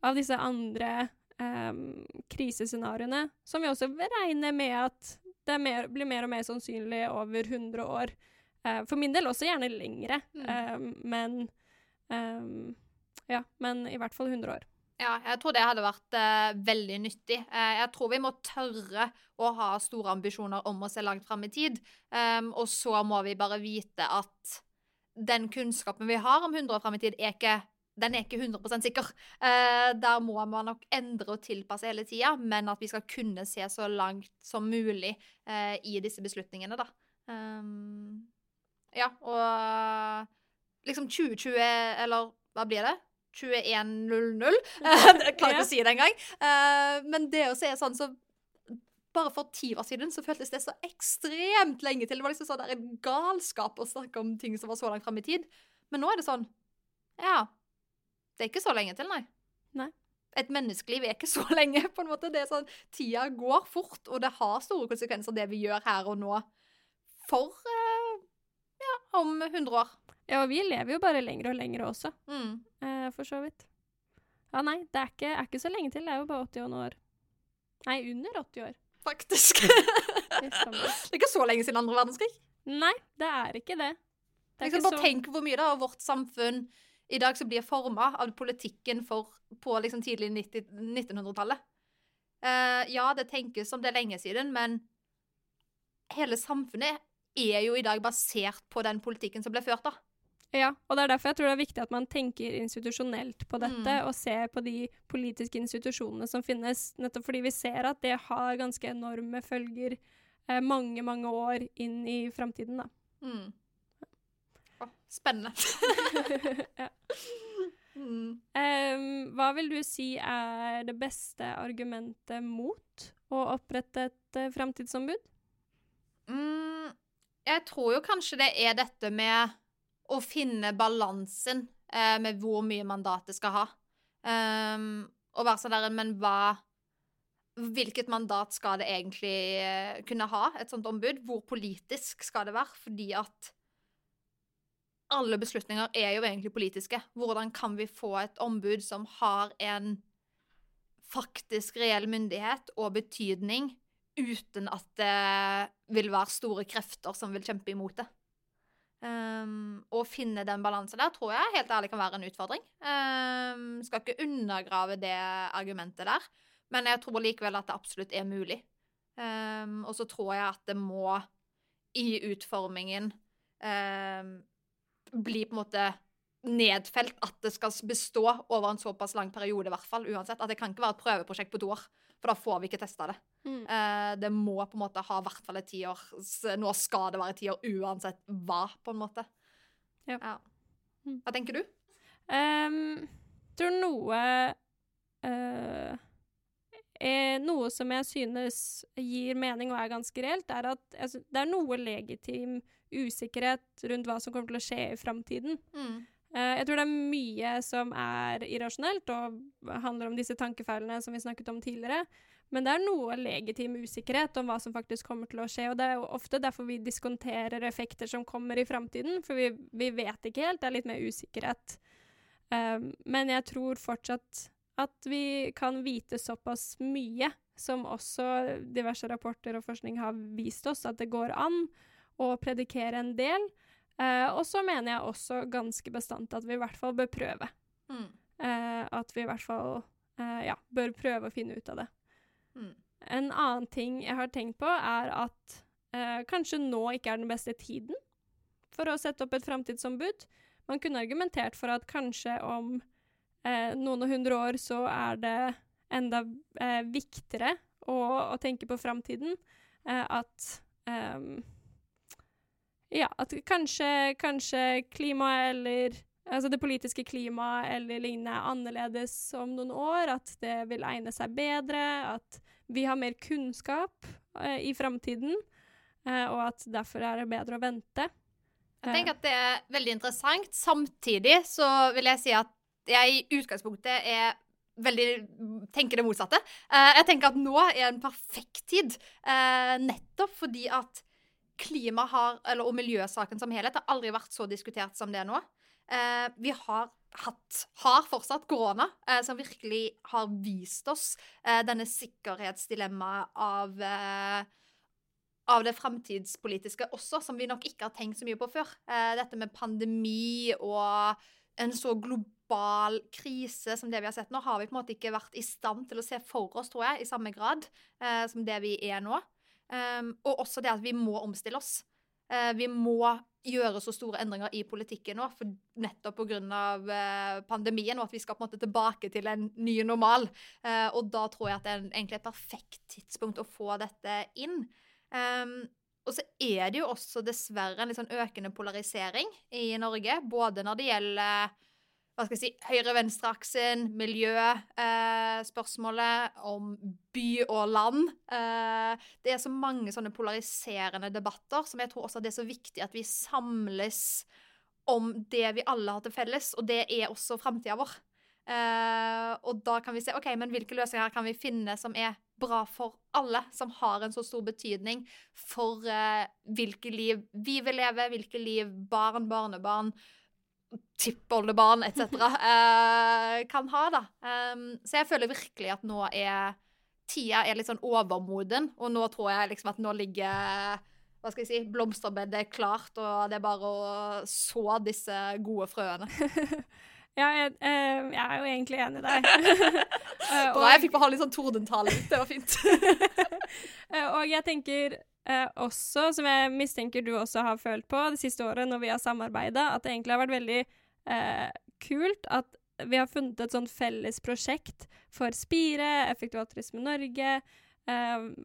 av disse andre um, krisescenarioene som vi også regner med at det mer, blir mer og mer sannsynlig over 100 år. Uh, for min del også gjerne lengre, mm. men um, ja, men i hvert fall 100 år. Ja, jeg tror det hadde vært uh, veldig nyttig. Uh, jeg tror vi må tørre å ha store ambisjoner om å se langt fram i tid. Um, og så må vi bare vite at den kunnskapen vi har om 100 år fram i tid, er ikke, den er ikke 100% sikker. Uh, der må man nok endre og tilpasse hele tida, men at vi skal kunne se så langt som mulig i disse beslutningene, da. Um, ja, og liksom 2020, eller hva blir det? 21.00. jeg klarer ikke å si det engang. Uh, men det å se sånn så bare for ti år siden så føltes det så ekstremt lenge til. Det var liksom sånn der en galskap å snakke om ting som var så langt fram i tid. Men nå er det sånn Ja. Det er ikke så lenge til, nei. nei. et menneskeliv er ikke så lenge, på en måte. Det er sånn, Tida går fort, og det har store konsekvenser, det vi gjør her og nå, for eh, om 100 år. Ja, og vi lever jo bare lenger og lenger også, Mm. eh, for så vidt. Ja, nei, det er ikke, er ikke så lenge til. Det er jo bare 80 år. Nei, under 80 år. Faktisk. Det er ikke så lenge siden andre verdenskrig. Nei, det er ikke det. Det er Liksom, ikke bare så tenk hvor mye da av vårt samfunn i dag som blir forma av politikken for, på liksom tidlig 1900-tallet. Uh, ja, det tenkes som det er lenge siden, men hele samfunnet er jo i dag basert på den politikken som ble ført da. Ja, og det er derfor jeg tror det er viktig at man tenker institusjonelt på dette, Mm. og ser på de politiske institusjonene som finnes, nettopp fordi vi ser at det har ganske enorme følger eh, mange, mange år inn i framtiden, da. Mm. Oh, spennende. ja. Mm. um, hva vil du si er det beste argumentet mot å opprette et uh, framtidsombud? Mm, jeg tror jo kanskje det er dette med å finne balansen eh, med hvor mye mandatet skal ha. Um, og være sånn der, men hva Hvilket mandat skal det egentlig eh, kunne ha, et sånt ombud? Hvor politisk skal det være? Fordi at alle beslutninger er jo egentlig politiske. Hvordan kan vi få et ombud som har en faktisk reell myndighet og betydning, uten at det vil være store krefter som vil kjempe imot det. Um, å finne den balansen der tror jeg helt ærlig kan være en utfordring. Um, skal ikke undergrave det argumentet der, men jeg tror likevel at det absolutt er mulig. Um, og så tror jeg at det må i utformingen bli på en måte nedfelt at det skal bestå over en såpass lang periode, i hvert fall, uansett. At det kan ikke være et prøveprosjekt på to år, for da får vi ikke testa det. Mm. Eh, det må på en måte ha i hvert fall et tiår. Nå skal det være ti år uansett hva, på en måte. Ja. ja. Hva tenker du? Um, tror noe uh, er Noe som jeg synes gir mening og er ganske reelt, er at altså, det er noe legitim usikkerhet rundt hva som kommer til å skje i framtiden. Mm. Eh, jeg tror det er mye som er irrasjonelt og handler om disse tankefeilene som vi snakket om tidligere. Men det er noe legitim usikkerhet om hva som faktisk kommer til å skje. Og det er jo ofte derfor vi diskonterer effekter som kommer i framtiden, for vi, vi, vet ikke helt. Det er litt mer usikkerhet. Um, men jeg tror fortsatt at vi kan vite såpass mye, som også diverse rapporter og forskning har vist oss, at det går an å predikere en del. Uh, og så mener jeg også ganske bestandt at vi i hvert fall bør prøve. Mm. Uh, at vi i hvert fall uh, ja, bør prøve å finne ut av det. Mm. En annen ting jeg har tenkt på, er at kanskje nå ikke er den beste tiden for å sette opp et framtidsombud. Man kunne argumentert for at kanskje om noen og hundre år så er det enda viktigere å, å, tenke på framtiden. at um, ja, at kanskje, kanskje klimaet eller Altså det politiske klimaet eller lignende er annerledes om noen år. At det vil egne seg bedre. At vi har mer kunnskap eh, i framtiden. Eh, og at derfor er det bedre å vente. Jeg tenker at det er veldig interessant. Samtidig så vil jeg si at jeg i utgangspunktet er veldig tenker det motsatte. Uh, jeg tenker at nå er en perfekt tid, uh, nettopp fordi at klima har, eller, og miljøsaken som helhet har aldri vært så diskutert som det er nå. Eh, vi har hatt, har fortsatt korona, som virkelig har vist oss denne sikkerhetsdilemmaet av av det framtidspolitiske også, som vi nok ikke har tenkt så mye på før. Eh, dette med pandemi og en så global krise som det vi har sett nå, har vi på en måte ikke vært i stand til å se for oss, tror jeg, i samme grad eh, som det vi er nå. Um, og også det at vi må omstille oss. Uh, vi må gjøre så store endringer i politikken nå, for nettopp pga. Uh, pandemien, og at vi skal på en måte tilbake til en ny normal. Uh, og da tror jeg at det er egentlig et perfekt tidspunkt å få dette inn. Um, og så er det jo også dessverre en litt sånn økende polarisering i Norge. Både når det gjelder hva skal jeg si, høyre-venstre-aksen, miljøspørsmålet, eh, om by og land. Eh, det er så mange sånne polariserende debatter som jeg tror også det er så viktig at vi samles om det vi alle har til felles, og det er også framtida vår. Eh, og da kan vi se ok, men hvilke løsninger kan vi finne som er bra for alle, som har en så stor betydning for eh, hvilke liv vi vil leve, hvilke liv barn, barnebarn, tippoldebarn etc. Eh, kan ha. da. Så jeg føler virkelig at nå er tida er litt sånn overmoden, og nå tror jeg liksom at nå ligger hva skal jeg si, blomsterbedet klart, og det er bare å så disse gode frøene. Ja, jeg, eh, jeg, er jo egentlig enig i deg. Eh, Bra, jeg fikk bare ha litt sånn tordentale. Det var fint. Og jeg tenker eh, også, som jeg mistenker du også har følt på det siste året når vi har samarbeida, at det egentlig har vært veldig eh, kult at vi har funnet et sånn felles prosjekt for Spire, Effektiv Norge, Norge,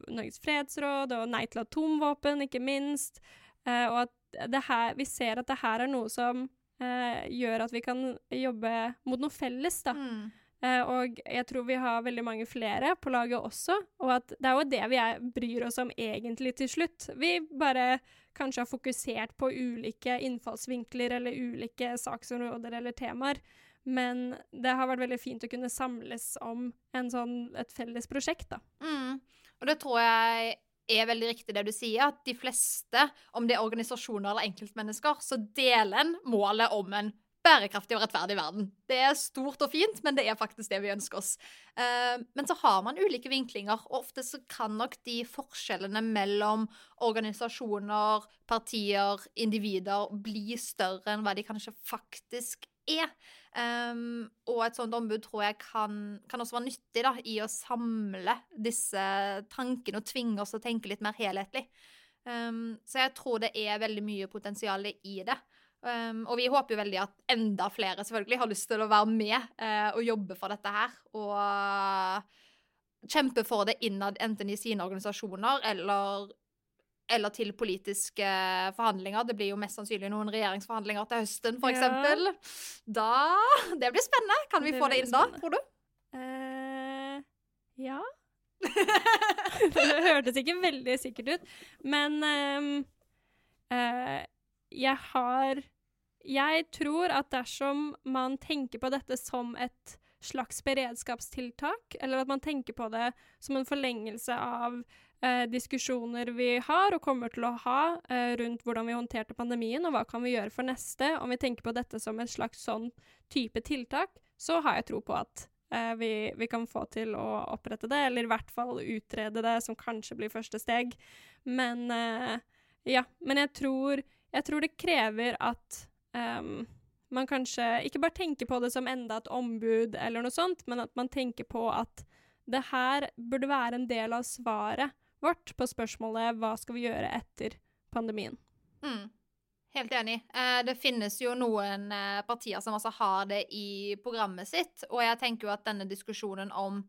Norges fredsråd og Nei til atomvåpen, ikke minst. og at her, vi ser at det her er noe som eh, gjør at vi kan jobbe mot noe felles, da. Mm. Eh, og jeg tror vi har veldig mange flere på laget også, og at det er jo det vi er, bryr oss om egentlig til slutt. Vi bare kanskje har fokusert på ulike innfallsvinkler eller ulike saksområder eller temaer. Men det har vært veldig fint å kunne samles om sånn, et felles prosjekt, da. Mm. Og det tror jeg er veldig riktig det du sier, at de fleste, om det er organisasjoner eller enkeltmennesker, så deler en målet om en bærekraftig og rettferdig verden. Det er stort og fint, men det er faktisk det vi ønsker oss. Uh, men så har man ulike vinklinger, og ofte så kan nok de forskjellene mellom organisasjoner, partier, individer bli større enn hva de kanskje faktisk er. Um, og et sånt ombud tror jeg kan, kan, også være nyttig da, i å samle disse tankene og tvinge oss til å tenke litt mer helhetlig. Um, så jeg tror det er veldig mye potensial i det. Um, og vi håper jo veldig at enda flere selvfølgelig har lyst til å være med uh, og jobbe for dette her. Og uh, kjempe for det innad, enten i sine organisasjoner eller eller til politiske forhandlinger. Det blir jo mest sannsynlig noen regjeringsforhandlinger til høsten, f.eks. Ja. Da Det blir spennende. Kan vi det få det inn da, tror du? Uh, ja. det hørtes ikke veldig sikkert ut, men um, uh, jeg har Jeg tror at dersom man tenker på dette som et slags beredskapstiltak, eller at man tenker på det som en forlengelse av eh, diskusjoner vi har og kommer til å ha eh, rundt hvordan vi håndterte pandemien, og hva kan vi gjøre for neste. Om vi tenker på dette som en slags sånn type tiltak, så har jeg tro på at eh, vi, vi, kan få til å opprette det, eller i hvert fall utrede det, som kanskje blir første steg. Men uh, ja. Men jeg tror, jeg tror det krever at um, man kanskje ikke bare tenker på det som enda et ombud eller noe sånt, men at man tenker på at det her burde være en del av svaret vårt på spørsmålet hva skal vi gjøre etter pandemien. Mm. Helt enig. Eh, det finnes jo noen eh, partier som også har det i programmet sitt, og jeg tenker jo at denne diskusjonen om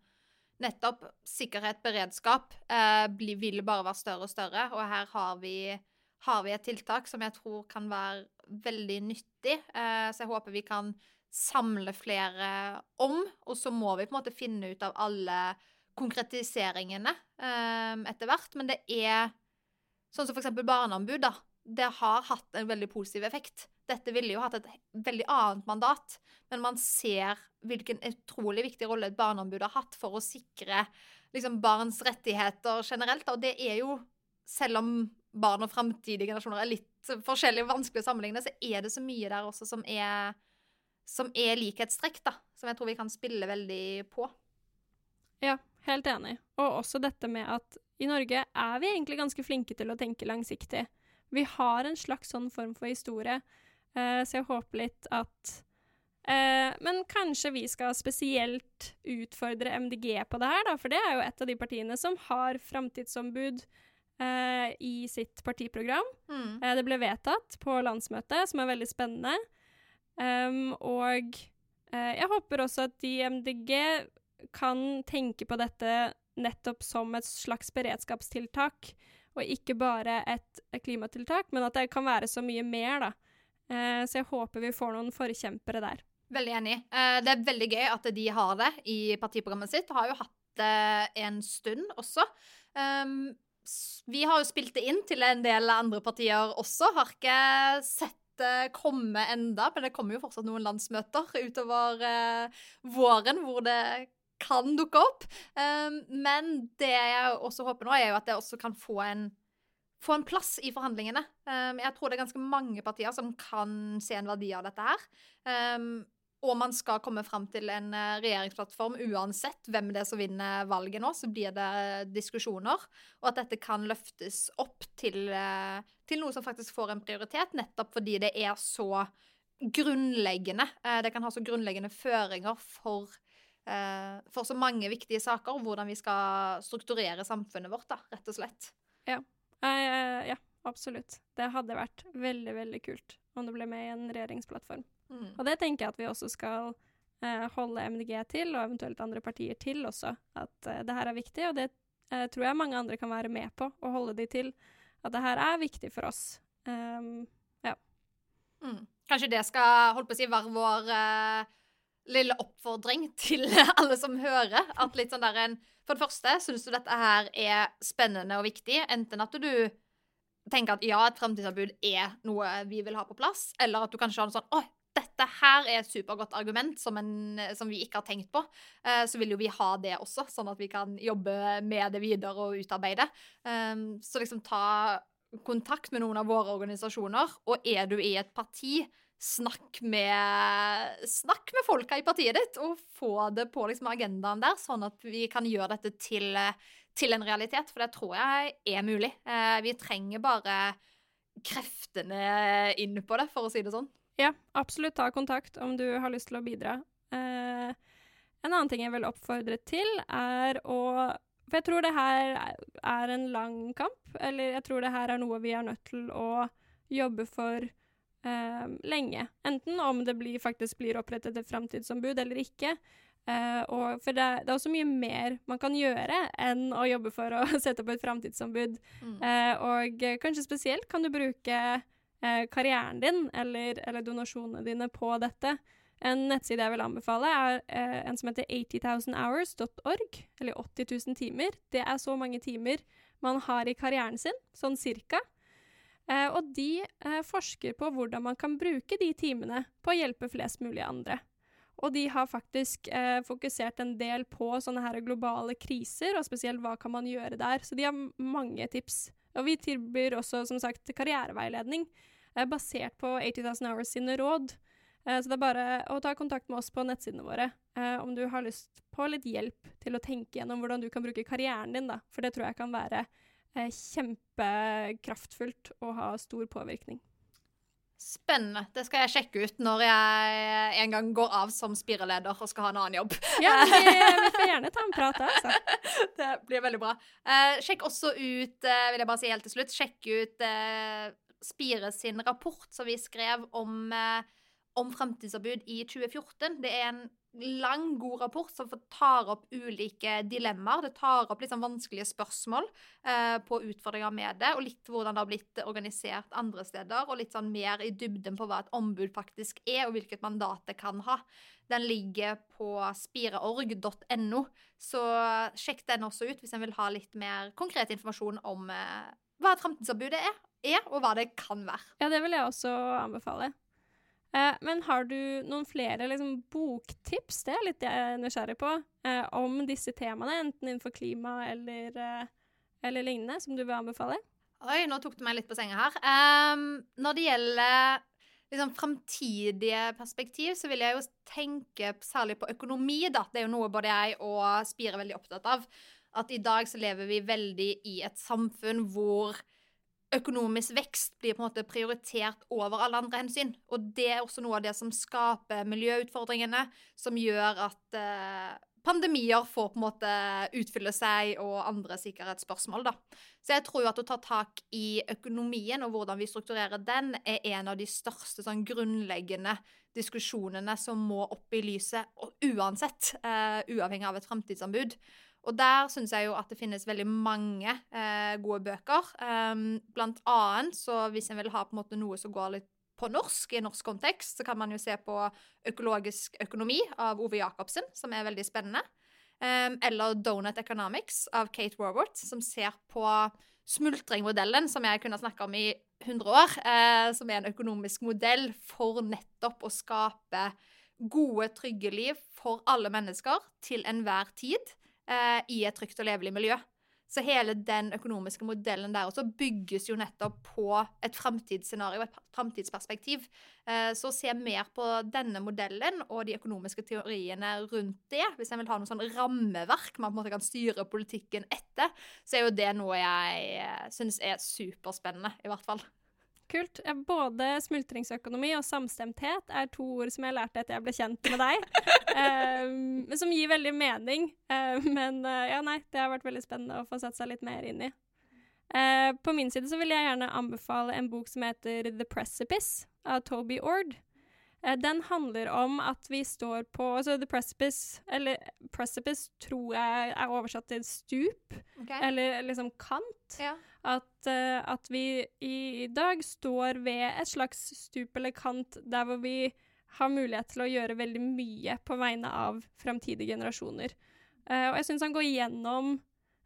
nettopp sikkerhet, beredskap, eh, vil bare være større og større, og her har vi, har vi et tiltak som jeg tror kan være veldig nyttig, så jeg håper vi kan samle flere om, og så må vi på en måte finne ut av alle konkretiseringene um, etter hvert. Men det er sånn som eksempel barneombud, da. Det har hatt en veldig positiv effekt. Dette ville jo hatt et veldig annet mandat, men man ser hvilken utrolig viktig rolle et barneombud har hatt for å sikre liksom, barns rettigheter generelt. Og det er jo, selv om barn og framtidige generasjoner er litt forskjellig og vanskelig å sammenligne, så er det så mye der også som er, som er likhetstrekk, da. Som jeg tror vi kan spille veldig på. Ja, helt enig. Og også dette med at i Norge er vi egentlig ganske flinke til å tenke langsiktig. Vi har en slags sånn form for historie, uh, så jeg håper litt at uh, Men kanskje vi skal spesielt utfordre MDG på det her, da, for det er jo et av de partiene som har framtidsombud uh, i sitt partiprogram. Mm. det ble vedtatt på landsmøtet, som er veldig spennende. Um, og jeg håper også at de MDG kan tenke på dette nettopp som et slags beredskapstiltak, og ikke bare et, klimatiltak, men at det kan være så mye mer, da. Eh, så jeg håper vi får noen forkjempere der. Veldig enig. Eh, det er veldig gøy at de har det i partiprogrammet sitt. Har jo hatt det en stund også. Vi har jo spilt det inn til en del andre partier også. Har ikke sett det komme enda, men det kommer jo fortsatt noen landsmøter utover eh, våren hvor det kan dukke opp. Um, men det jeg også håper nå, er jo at det også kan få en, få en plass i forhandlingene. Um, jeg tror det er ganske mange partier som kan se en verdi av dette her. Um, og man skal komme fram til en eh, regjeringsplattform uansett hvem det er som vinner valget nå, så blir det diskusjoner. Og at dette kan løftes opp til, eh, til noe som faktisk får en prioritet, nettopp fordi det er så grunnleggende. Eh, det kan ha så grunnleggende føringer for, for så mange viktige saker, hvordan vi skal strukturere samfunnet vårt, da, rett og slett. Ja. ja, absolutt. Det hadde vært veldig, veldig kult om det ble med i en regjeringsplattform. Mm. Og det tenker jeg at vi også skal eh, holde MDG til, og eventuelt andre partier til også, at eh, det her er viktig. Og det eh, tror jeg mange andre kan være med på, å holde de til. At det her er viktig for oss. Um, ja. Mm. Kanskje det skal holdt på å si, være vår uh, lille oppfordring til alle som hører. At litt sånn der en For det første, syns du dette her er spennende og viktig? Enten at du tenker at ja, et fremtidsavbud er noe vi vil ha på plass, eller at du kanskje har en sånn Å, dette her er et supergodt argument som, en, som vi ikke har tenkt på, uh, så vil jo vi ha det også, sånn at vi kan jobbe med det videre og utarbeide. Um, så liksom ta kontakt med noen av våre organisasjoner, og er du i et parti, snakk med, snakk med folka i partiet ditt, og få det på liksom, agendaen der, sånn at vi kan gjøre dette til, til en realitet, for det tror jeg er mulig. Uh, vi trenger bare kreftene inn på det, for å si det sånn. Ja, absolutt ta kontakt om du har lyst til å bidra. Eh, en annen ting jeg vil oppfordre til, er å For jeg tror det her er en lang kamp. Eller jeg tror det her er noe vi er nødt til å jobbe for eh, lenge. Enten om det blir, faktisk blir opprettet et framtidsombud eller ikke. Eh, og for det, det, er også mye mer man kan gjøre enn å jobbe for å sette opp et framtidsombud. Mm. Eh, og kanskje spesielt kan du bruke eh, karrieren din eller, eller, donasjonene dine på dette. En nettside jeg vil anbefale, er eh, en som heter 80000hours.org, eller 80 000 timer. Det er så mange timer man har i karrieren sin, sånn cirka. Eh, og de eh, forsker på hvordan man kan bruke de timene på å hjelpe flest mulig andre. Og de har faktisk eh, fokusert en del på sånne her globale kriser, og spesielt hva kan man gjøre der. Så de har mange tips. Og vi tilbyr også, som sagt, karriereveiledning basert på 80,000 Hours sine råd. Eh, så det er bare å ta kontakt med oss på nettsidene våre eh, om du har lyst på litt hjelp til å tenke gjennom hvordan du kan bruke karrieren din, da. For det tror jeg kan være eh, kjempekraftfullt og ha stor påvirkning. Spennende. Det skal jeg sjekke ut når jeg en gang går av som spireleder og skal ha en annen jobb. Ja, vi, vi får gjerne ta en prat da, altså. Det blir veldig bra. Uh, sjekk også ut, uh, vil jeg bare si helt til slutt, sjekk ut uh, Spire sin rapport som vi skrev om, eh, om fremtidsavbud i 2014. Det er en lang, god rapport som tar opp ulike dilemmaer. Det tar opp liksom vanskelige spørsmål eh, på utfordringer med det, og litt hvordan det har blitt organisert andre steder, og litt sånn mer i dybden på hva et ombud faktisk er, og hvilket mandat det kan ha. Den ligger på spireorg.no, så sjekk den også ut hvis en vil ha litt mer konkret informasjon om eh, hva et fremtidsavbud er, er, og hva det kan være. Ja, det vil jeg også anbefale. Eh, men har du noen flere liksom, boktips, det er litt jeg er nysgjerrig på, eh, om disse temaene, enten innenfor klima eller, eh, eller, lignende, som du vil anbefale? Oi, nå tok du meg litt på senga her. Um, når det gjelder liksom, framtidige perspektiv, så vil jeg jo tenke særlig på økonomi, da. Det er jo noe både jeg og Spire er veldig opptatt av. At i dag så lever vi veldig i et samfunn hvor økonomisk vekst blir på en måte prioritert over alle andre hensyn. Og det er også noe av det som skaper miljøutfordringene, som gjør at eh, pandemier får på en måte utfylle seg, og andre sikkerhetsspørsmål, da. Så jeg tror jo at å ta tak i økonomien og hvordan vi strukturerer den, er en av de største sånn grunnleggende diskusjonene som må opp i lyset, uansett, uh, uavhengig av et framtidsanbud. Og der syns jeg jo at det finnes veldig mange eh, gode bøker. Um, blant annet, så hvis en vil ha på en måte noe som går litt på norsk, i norsk kontekst, så kan man jo se på Økologisk økonomi av Ove Jacobsen, som er veldig spennende. Um, eller Donut Economics av Kate Robert, som ser på smultringmodellen, som jeg kunne snakka om i 100 år, eh, som er en økonomisk modell for nettopp å skape gode, trygge liv for alle mennesker til enhver tid eh, i et trygt og levelig miljø. Så hele den økonomiske modellen der også bygges jo nettopp på et framtidsscenario, et framtidsperspektiv. Eh, så se mer på denne modellen og de økonomiske teoriene rundt det, hvis en vil ha noe sånn rammeverk man på en måte kan styre politikken etter, så er jo det noe jeg eh, syns er superspennende, i hvert fall. Kult. Både smultringsøkonomi og samstemthet er to ord som jeg lærte etter jeg ble kjent med deg. um, som gir veldig mening. Uh, men uh, ja, nei, det har vært veldig spennende å få satt seg litt mer inn i. Uh, på min side så vil jeg gjerne anbefale en bok som heter The Precipice av Toby Ord. Den handler om at vi står på altså The Precipice, eller Precipice tror jeg er oversatt til stup, okay. eller liksom kant. Ja. At, uh, at, vi i dag står ved et slags stup eller kant der hvor vi har mulighet til å gjøre veldig mye på vegne av framtidige generasjoner. Uh, og jeg syns han går gjennom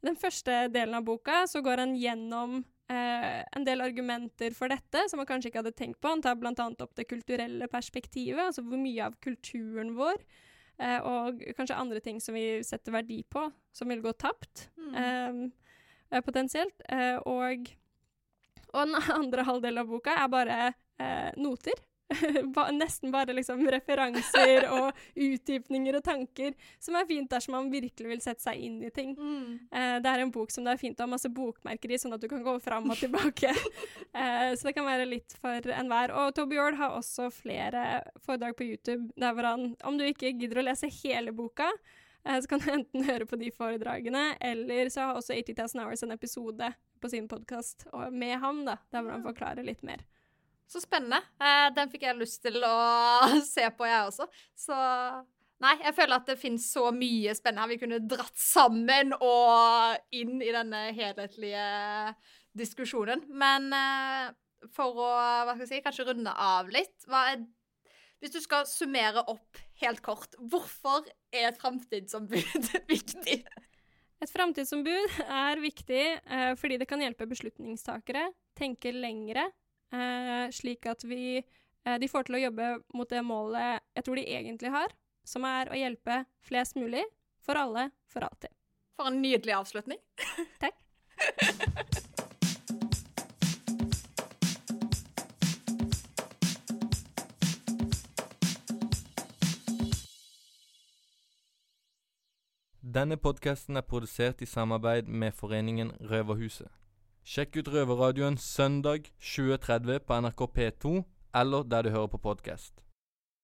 den første delen av boka, så går han gjennom uh, en del argumenter for dette som han kanskje ikke hadde tenkt på. Han tar bl.a. opp det kulturelle perspektivet, altså hvor mye av kulturen vår og kanskje andre ting som vi setter verdi på, som vil gå tapt. Mm. Eh, potensielt. Eh, og, og den andre halvdelen av boka er bare eh, noter. nesten bare liksom referanser og utdypninger og tanker, som er fint dersom man virkelig vil sette seg inn i ting. Mm. Eh, det er en bok som det er fint å ha masse bokmerker i, sånn at du kan gå fram og tilbake. eh, så det kan være litt for enhver. Og Toby Ord har også flere foredrag på YouTube der hvor han, om du ikke gidder å lese hele boka, Eh, så kan du enten høre på de foredragene, eller så har også 80,000 Hours en episode på sin podkast med ham, da, der hvor han forklarer litt mer. Så spennende. Eh, den fikk jeg lyst til å se på, jeg også. Så Nei, jeg føler at det finnes så mye spennende her vi kunne dratt sammen og inn i denne helhetlige diskusjonen. Men eh, for å hva skal jeg si, kanskje runde av litt, hva er hvis du skal summere opp helt kort, hvorfor er et framtidsombud viktig? Et framtidsombud er viktig eh, fordi det kan hjelpe beslutningstakere tenke lengre, eh, slik at vi, eh, de får til å jobbe mot det målet jeg tror de egentlig har, som er å hjelpe flest mulig, for alle, for alltid. For en nydelig avslutning. Takk. Denne podkasten er produsert i samarbeid med foreningen Røverhuset. Sjekk ut Røverradioen søndag 20.30 på NRK P2 eller der du hører på podkast.